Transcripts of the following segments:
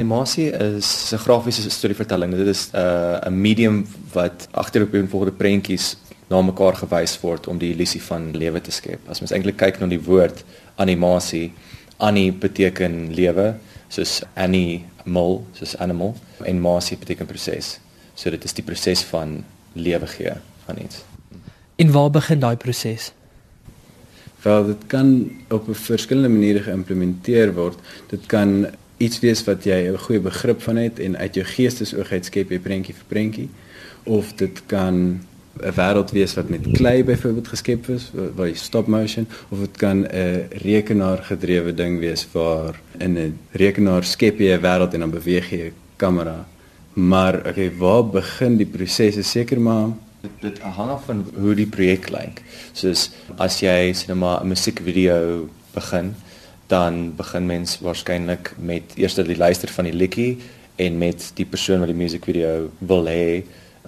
Animasie is 'n grafiese storievertelling. Dit is 'n uh, medium wat agterop in volgende prentjies na mekaar gewys word om die illusie van lewe te skep. As mens eintlik kyk na die woord animasie, ani beteken lewe, soos animal, soos animal en masie beteken proses. So dit is die proses van lewe gee van iets. En waar begin daai proses? Wel, dit kan op 'n verskillende maniere geïmplementeer word. Dit kan iets wees wat jy 'n goeie begrip van het en uit jou geestesoog uit skep jy prentjie vir prentjie. Of dit kan 'n wêreld wees wat met klei byvoorbeeld geskep is waar jy stop motion. Of dit kan 'n rekenaar gedrewe ding wees waar in 'n rekenaar skep jy 'n wêreld en dan beweeg jy 'n kamera maar okay waar begin die proses is seker maar dit, dit hang af van hoe die projek lyk. Soos as jy sê maar 'n musiekvideo begin dan begin mens waarskynlik met eers die luister van die liedjie en met die persoon wat die musiekvideo wil hê.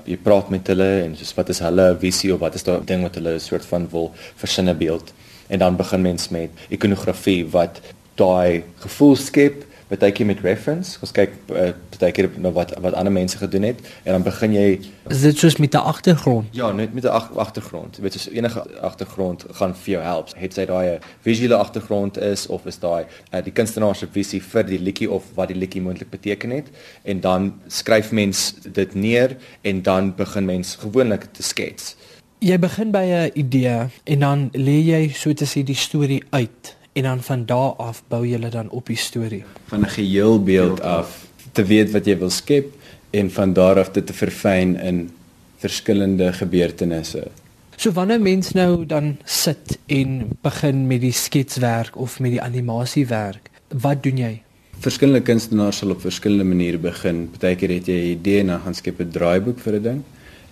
Jy praat met hulle en soos wat is hulle visie of wat is daai ding wat hulle 'n soort van wil versinne beeld. En dan begin mens met ikonografie wat daai gevoel skep partykeer met reference. Ons kyk uh, partykeer na wat wat ander mense gedoen het en dan begin jy Is dit soos met 'n agtergrond? Ja, net met 'n ag agtergrond. Jy weet soos enige agtergrond gaan vir jou help. Het sy daai visuele agtergrond is of is daai uh, die kunstenaar se visie vir die liedjie of wat die liedjie moontlik beteken het en dan skryf mens dit neer en dan begin mens gewoonlik te skets. Jy begin by 'n idee en dan lê jy so te sê die storie uit en dan van daar af bou jy dan op die storie van 'n geheel beeld af te weet wat jy wil skep en van daar af dit te verfyn in verskillende gebeurtenisse. So wanneer mens nou dan sit en begin met die sketswerk of met die animasiewerk, wat doen jy? Verskillende kunstenaars sal op verskillende maniere begin. Partykeer het jy 'n idee en dan gaan skep 'n draaiboek vir 'n ding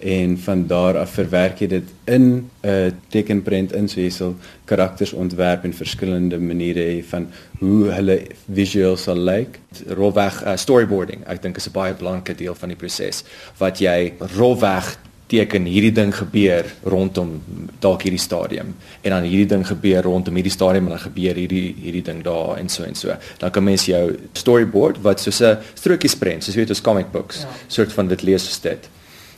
en van daar af verwerk jy dit in 'n tekenprent in so jy sal karakters ontwerp in verskillende maniere van hoe hulle visueel sal lyk. Rolweg uh, storyboarding, ek dink is 'n baie belangrike deel van die proses wat jy rolweg teken hierdie ding gebeur rondom dalk hierdie stadium en dan hierdie ding gebeur rondom hierdie stadium en dan gebeur hierdie hierdie ding daar en so en so. Dan kan mens jou storyboard wat soos 'n strokiesprent, soos weet ons comic books, ja. soort van dit lees soos dit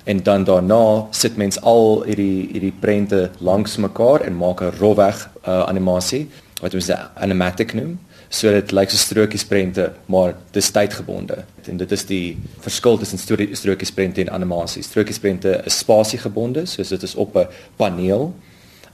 en dan daarna sit mens al hierdie hierdie prente langs mekaar en maak 'n rowweg uh, animasie wat ons 'n animatic noem. So dit lyk so strokiesprente maar dis tydgebonde. En dit is die verskil tussen strokiesprente en animasie strokiesprente is spasiegebonde soos dit is op 'n paneel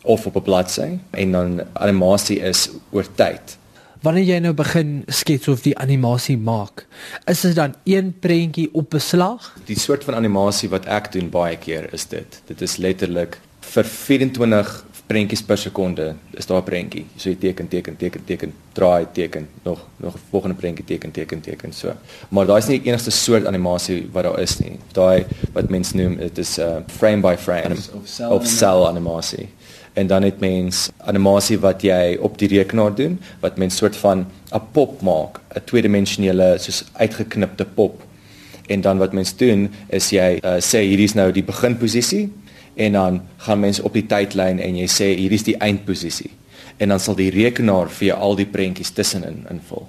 of op 'n bladsy. En dan animasie is oor tyd wanneer jy nou begin skets of die animasie maak, is dit dan een prentjie op 'n slag? Die soort van animasie wat ek doen baie keer is dit. Dit is letterlik vir 24 prentjies per sekonde is daar 'n prentjie. So jy teken teken teken teken, draai teken, nog nog 'n volgende prentjie teken teken teken so. Maar daai is nie die enigste soort animasie wat daar is nie. Daai wat mense noem dit is 'n uh, frame by frame of cell animasie en dan het mens animasie wat jy op die rekenaar doen wat mens soort van 'n pop maak, 'n tweedimensionele soos uitgeknipte pop. En dan wat mens doen is jy uh, sê hierdie is nou die beginposisie en dan gaan mens op die tydlyn en jy sê hierdie is die eindposisie. En dan sal die rekenaar vir jou al die prentjies tussenin invul.